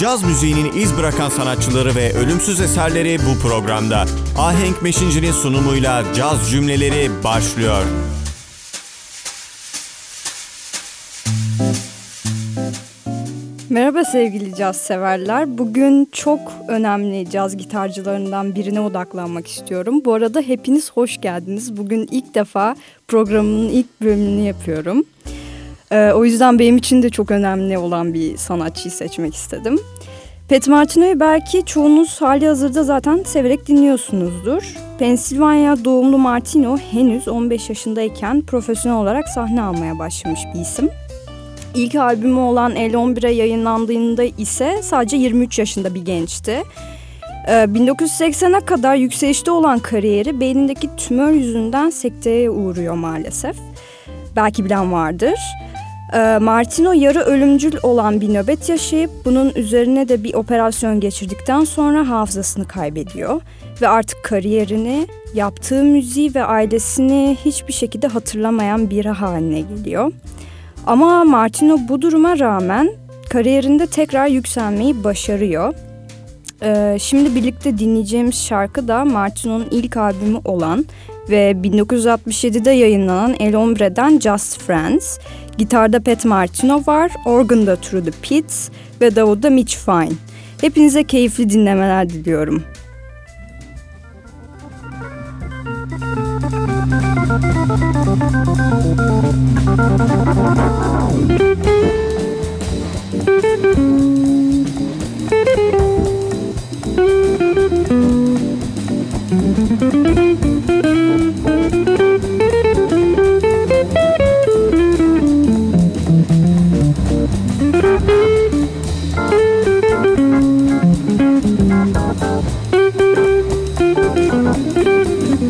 Caz müziğinin iz bırakan sanatçıları ve ölümsüz eserleri bu programda. Ahenk Meşinci'nin sunumuyla caz cümleleri başlıyor. Merhaba sevgili caz severler. Bugün çok önemli caz gitarcılarından birine odaklanmak istiyorum. Bu arada hepiniz hoş geldiniz. Bugün ilk defa programın ilk bölümünü yapıyorum. Ee, o yüzden benim için de çok önemli olan bir sanatçıyı seçmek istedim. Pat Martino'yu belki çoğunuz hali hazırda zaten severek dinliyorsunuzdur. Pensilvanya doğumlu Martino henüz 15 yaşındayken profesyonel olarak sahne almaya başlamış bir isim. İlk albümü olan El 11'e yayınlandığında ise sadece 23 yaşında bir gençti. 1980'e kadar yükselişte olan kariyeri beynindeki tümör yüzünden sekteye uğruyor maalesef. Belki bilen vardır. Ee, Martino yarı ölümcül olan bir nöbet yaşayıp bunun üzerine de bir operasyon geçirdikten sonra hafızasını kaybediyor. Ve artık kariyerini, yaptığı müziği ve ailesini hiçbir şekilde hatırlamayan biri haline geliyor. Ama Martino bu duruma rağmen kariyerinde tekrar yükselmeyi başarıyor. Ee, şimdi birlikte dinleyeceğimiz şarkı da Martino'nun ilk albümü olan ve 1967'de yayınlanan El Hombre'den Just Friends, gitarda Pat Martino var, organda True the Pits ve davulda Mitch Fine. Hepinize keyifli dinlemeler diliyorum.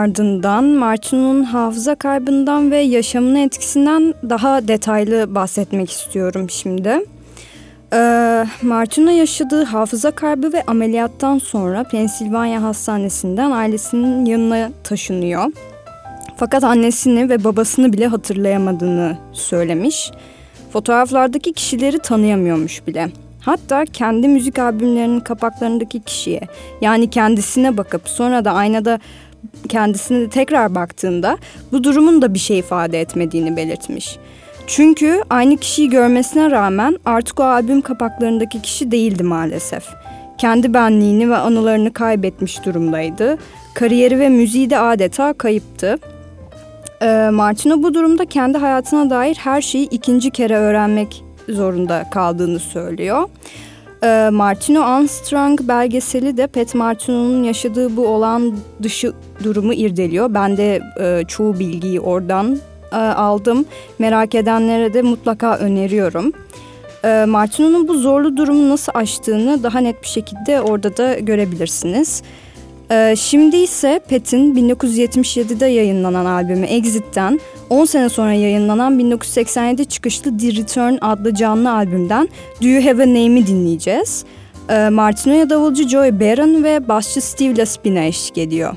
ardından Martino'nun hafıza kaybından ve yaşamının etkisinden daha detaylı bahsetmek istiyorum şimdi. Ee, Martino yaşadığı hafıza kaybı ve ameliyattan sonra Pensilvanya Hastanesi'nden ailesinin yanına taşınıyor. Fakat annesini ve babasını bile hatırlayamadığını söylemiş. Fotoğraflardaki kişileri tanıyamıyormuş bile. Hatta kendi müzik albümlerinin kapaklarındaki kişiye yani kendisine bakıp sonra da aynada kendisine tekrar baktığında bu durumun da bir şey ifade etmediğini belirtmiş. Çünkü aynı kişiyi görmesine rağmen artık o albüm kapaklarındaki kişi değildi maalesef. Kendi benliğini ve anılarını kaybetmiş durumdaydı. Kariyeri ve müziği de adeta kayıptı. Ee, Martino bu durumda kendi hayatına dair her şeyi ikinci kere öğrenmek zorunda kaldığını söylüyor. Ee, Martino Armstrong belgeseli de Pat Martino'nun yaşadığı bu olan dışı durumu irdeliyor. Ben de e, çoğu bilgiyi oradan e, aldım. Merak edenlere de mutlaka öneriyorum. E, Martino'nun bu zorlu durumu nasıl aştığını daha net bir şekilde orada da görebilirsiniz. E, şimdi ise Pat'in 1977'de yayınlanan albümü Exit'ten 10 sene sonra yayınlanan 1987 çıkışlı The Return adlı canlı albümden Do You Have a Name'i dinleyeceğiz. E, Martino'ya davulcu Joey Barron ve basçı Steve Laspina eşlik ediyor.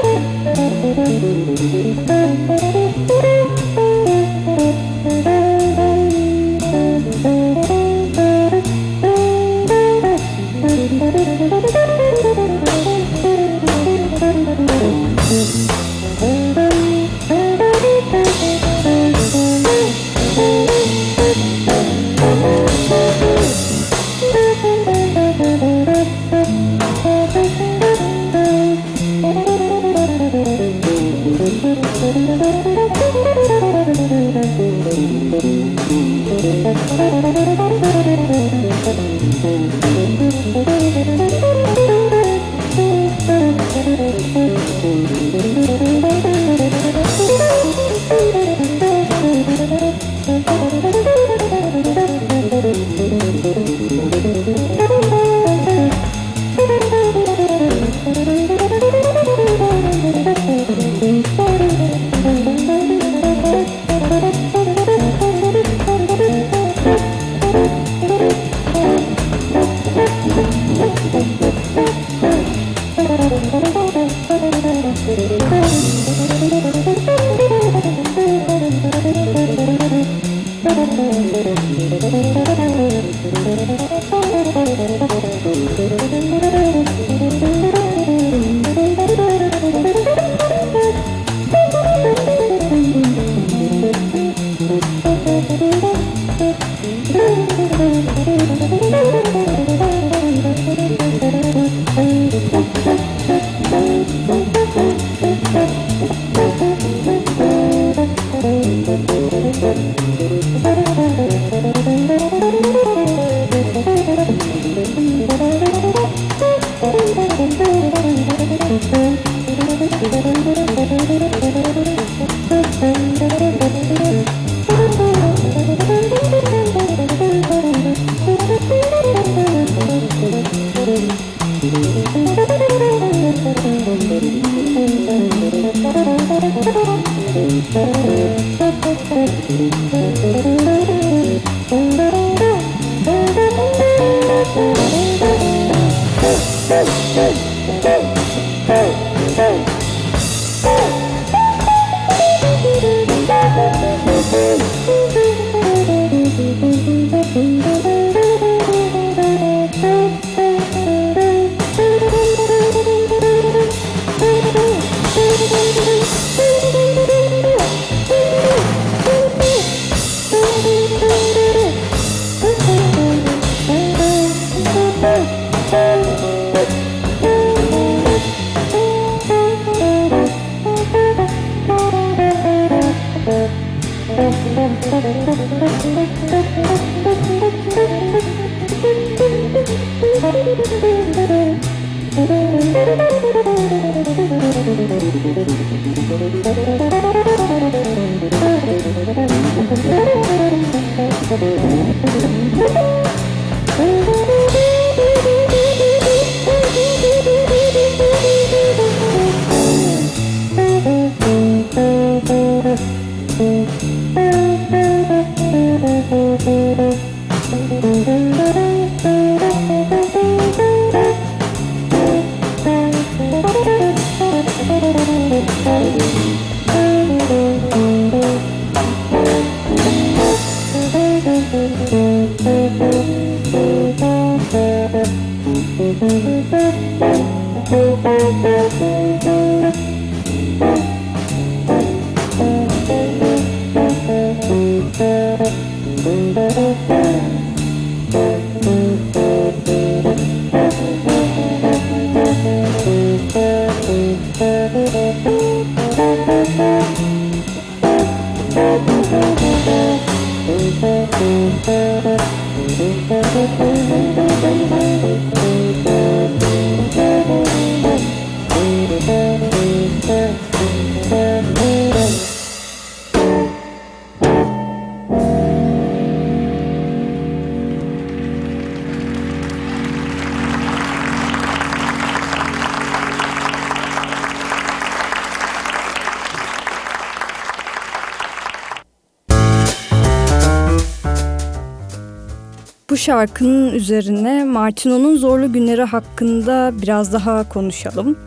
Şarkının üzerine Martino'nun zorlu günleri hakkında biraz daha konuşalım.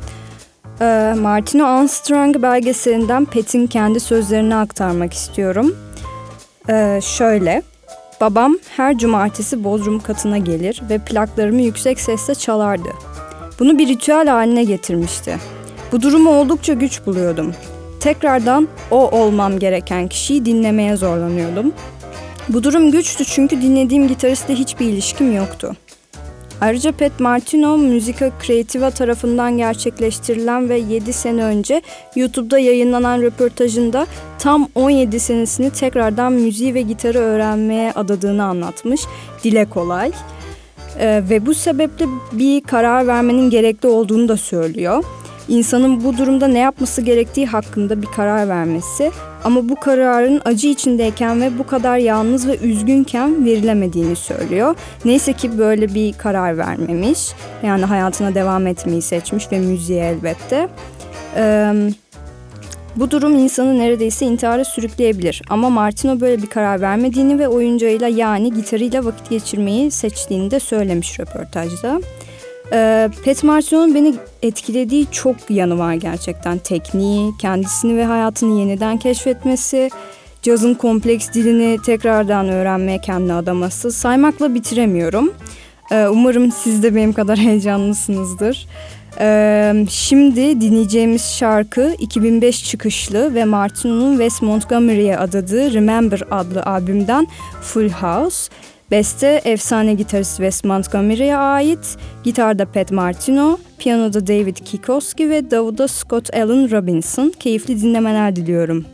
Ee, Martino Armstrong belgeselinden Pet'in kendi sözlerini aktarmak istiyorum. Ee, şöyle, babam her cumartesi Bodrum katına gelir ve plaklarımı yüksek sesle çalardı. Bunu bir ritüel haline getirmişti. Bu durumu oldukça güç buluyordum. Tekrardan o olmam gereken kişiyi dinlemeye zorlanıyordum bu durum güçtü çünkü dinlediğim gitaristle hiçbir ilişkim yoktu. Ayrıca Pat Martino Musica Creativa tarafından gerçekleştirilen ve 7 sene önce YouTube'da yayınlanan röportajında tam 17 senesini tekrardan müziği ve gitarı öğrenmeye adadığını anlatmış. Dile kolay. Ee, ve bu sebeple bir karar vermenin gerekli olduğunu da söylüyor. İnsanın bu durumda ne yapması gerektiği hakkında bir karar vermesi ama bu kararın acı içindeyken ve bu kadar yalnız ve üzgünken verilemediğini söylüyor. Neyse ki böyle bir karar vermemiş. Yani hayatına devam etmeyi seçmiş ve müziğe elbette. Ee, bu durum insanı neredeyse intihara sürükleyebilir. Ama Martino böyle bir karar vermediğini ve oyuncağıyla yani gitarıyla vakit geçirmeyi seçtiğini de söylemiş röportajda. Ee, Pet Martino'nun beni etkilediği çok yanı var gerçekten. Tekniği, kendisini ve hayatını yeniden keşfetmesi, cazın kompleks dilini tekrardan öğrenmeye kendi adaması. Saymakla bitiremiyorum. Ee, umarım siz de benim kadar heyecanlısınızdır. Ee, şimdi dinleyeceğimiz şarkı 2005 çıkışlı ve Martino'nun Wes Montgomery'e adadığı Remember adlı albümden Full House. Beste efsane gitarist Wes Montgomery'e ait, gitarda Pat Martino, piyanoda David Kikoski ve davuda Scott Allen Robinson. Keyifli dinlemeler diliyorum.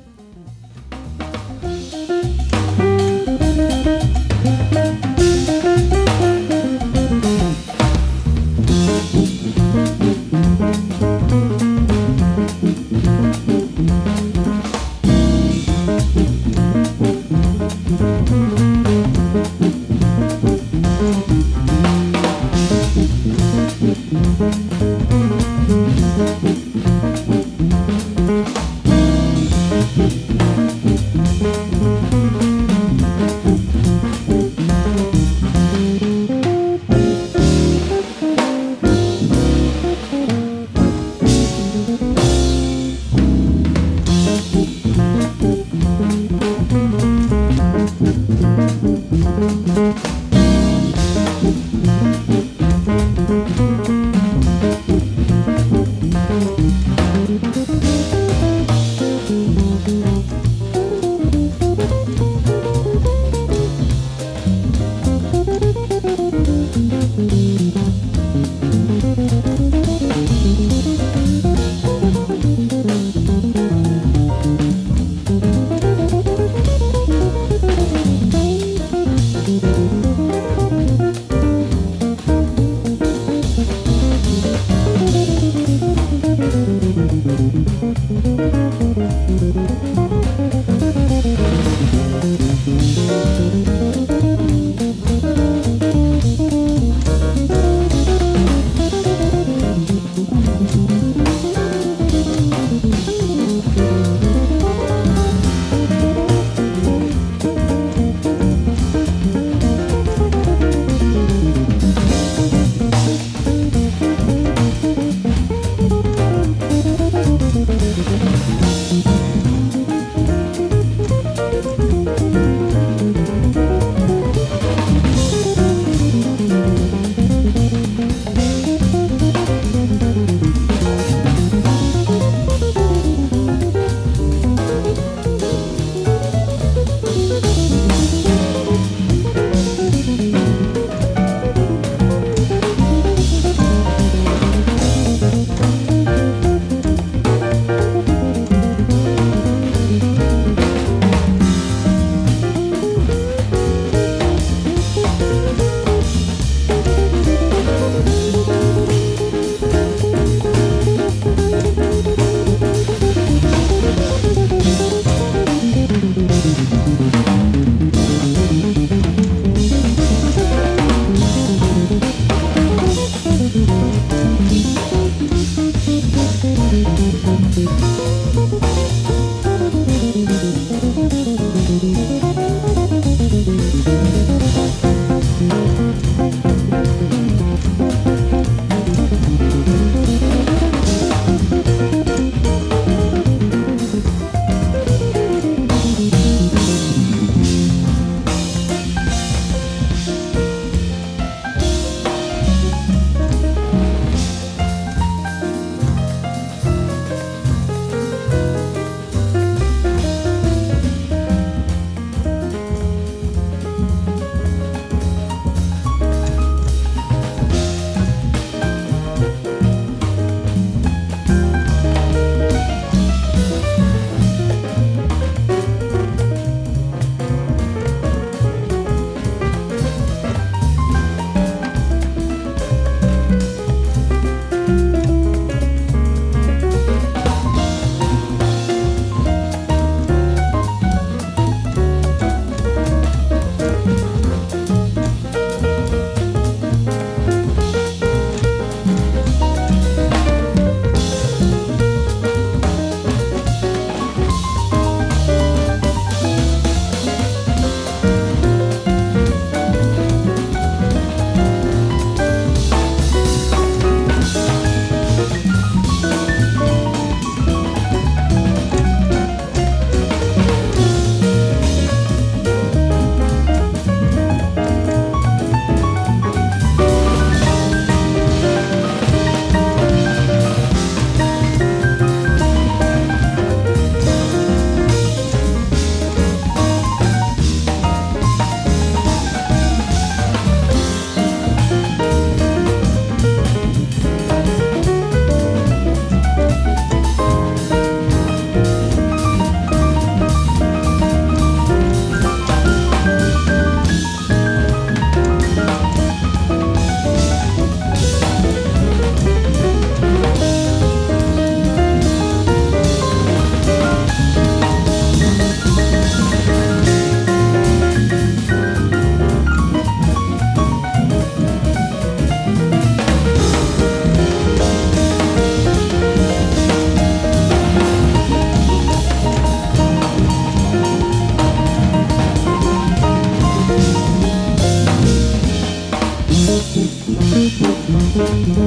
Thank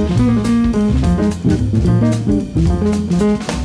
you.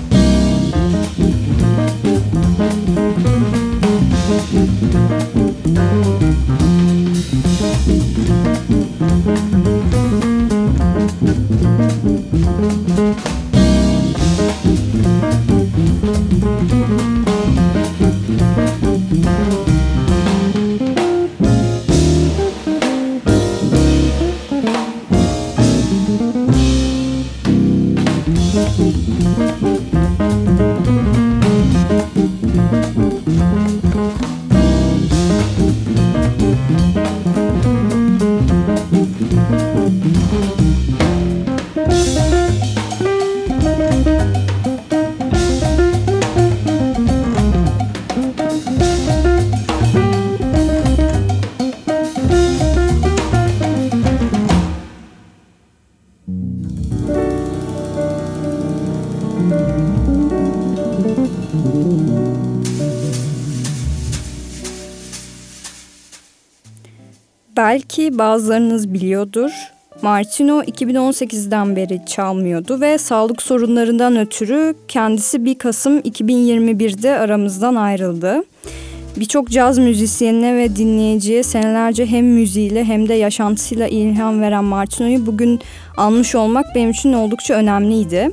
Belki bazılarınız biliyordur. Martino 2018'den beri çalmıyordu ve sağlık sorunlarından ötürü kendisi 1 Kasım 2021'de aramızdan ayrıldı. Birçok caz müzisyenine ve dinleyiciye senelerce hem müziğiyle hem de yaşantısıyla ilham veren Martino'yu bugün almış olmak benim için oldukça önemliydi.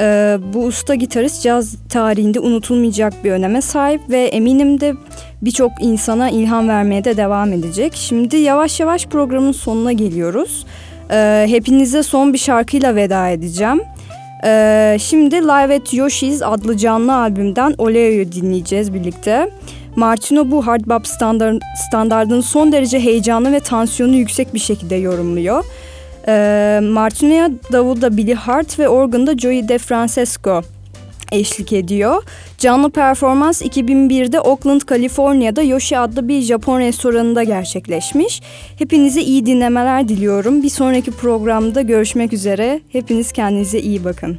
Ee, bu usta gitarist caz tarihinde unutulmayacak bir öneme sahip ve eminim de birçok insana ilham vermeye de devam edecek. Şimdi yavaş yavaş programın sonuna geliyoruz. Ee, hepinize son bir şarkıyla veda edeceğim. Ee, şimdi Live at Yoshi's adlı canlı albümden Oleo'yu dinleyeceğiz birlikte. Martino bu hard bop standart, standardın son derece heyecanlı ve tansiyonu yüksek bir şekilde yorumluyor. Ee, Martino'ya davulda Billy Hart ve organda Joey DeFrancesco eşlik ediyor. Canlı performans 2001'de Oakland, Kaliforniya'da Yoshi adlı bir Japon restoranında gerçekleşmiş. Hepinize iyi dinlemeler diliyorum. Bir sonraki programda görüşmek üzere. Hepiniz kendinize iyi bakın.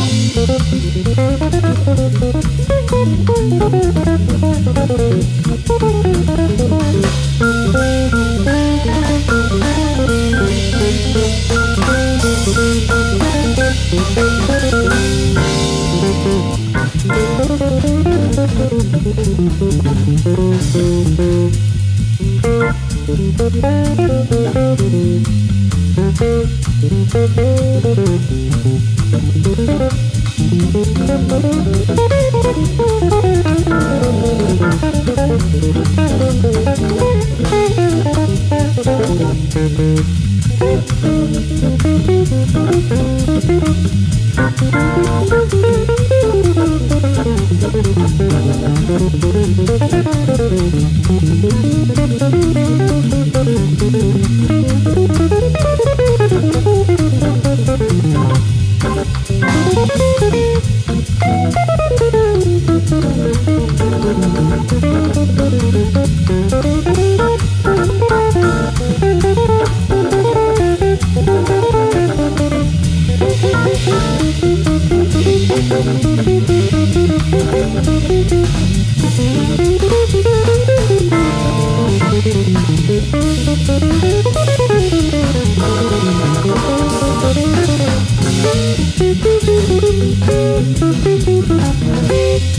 Thank you.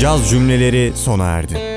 Caz cümleleri sona erdi.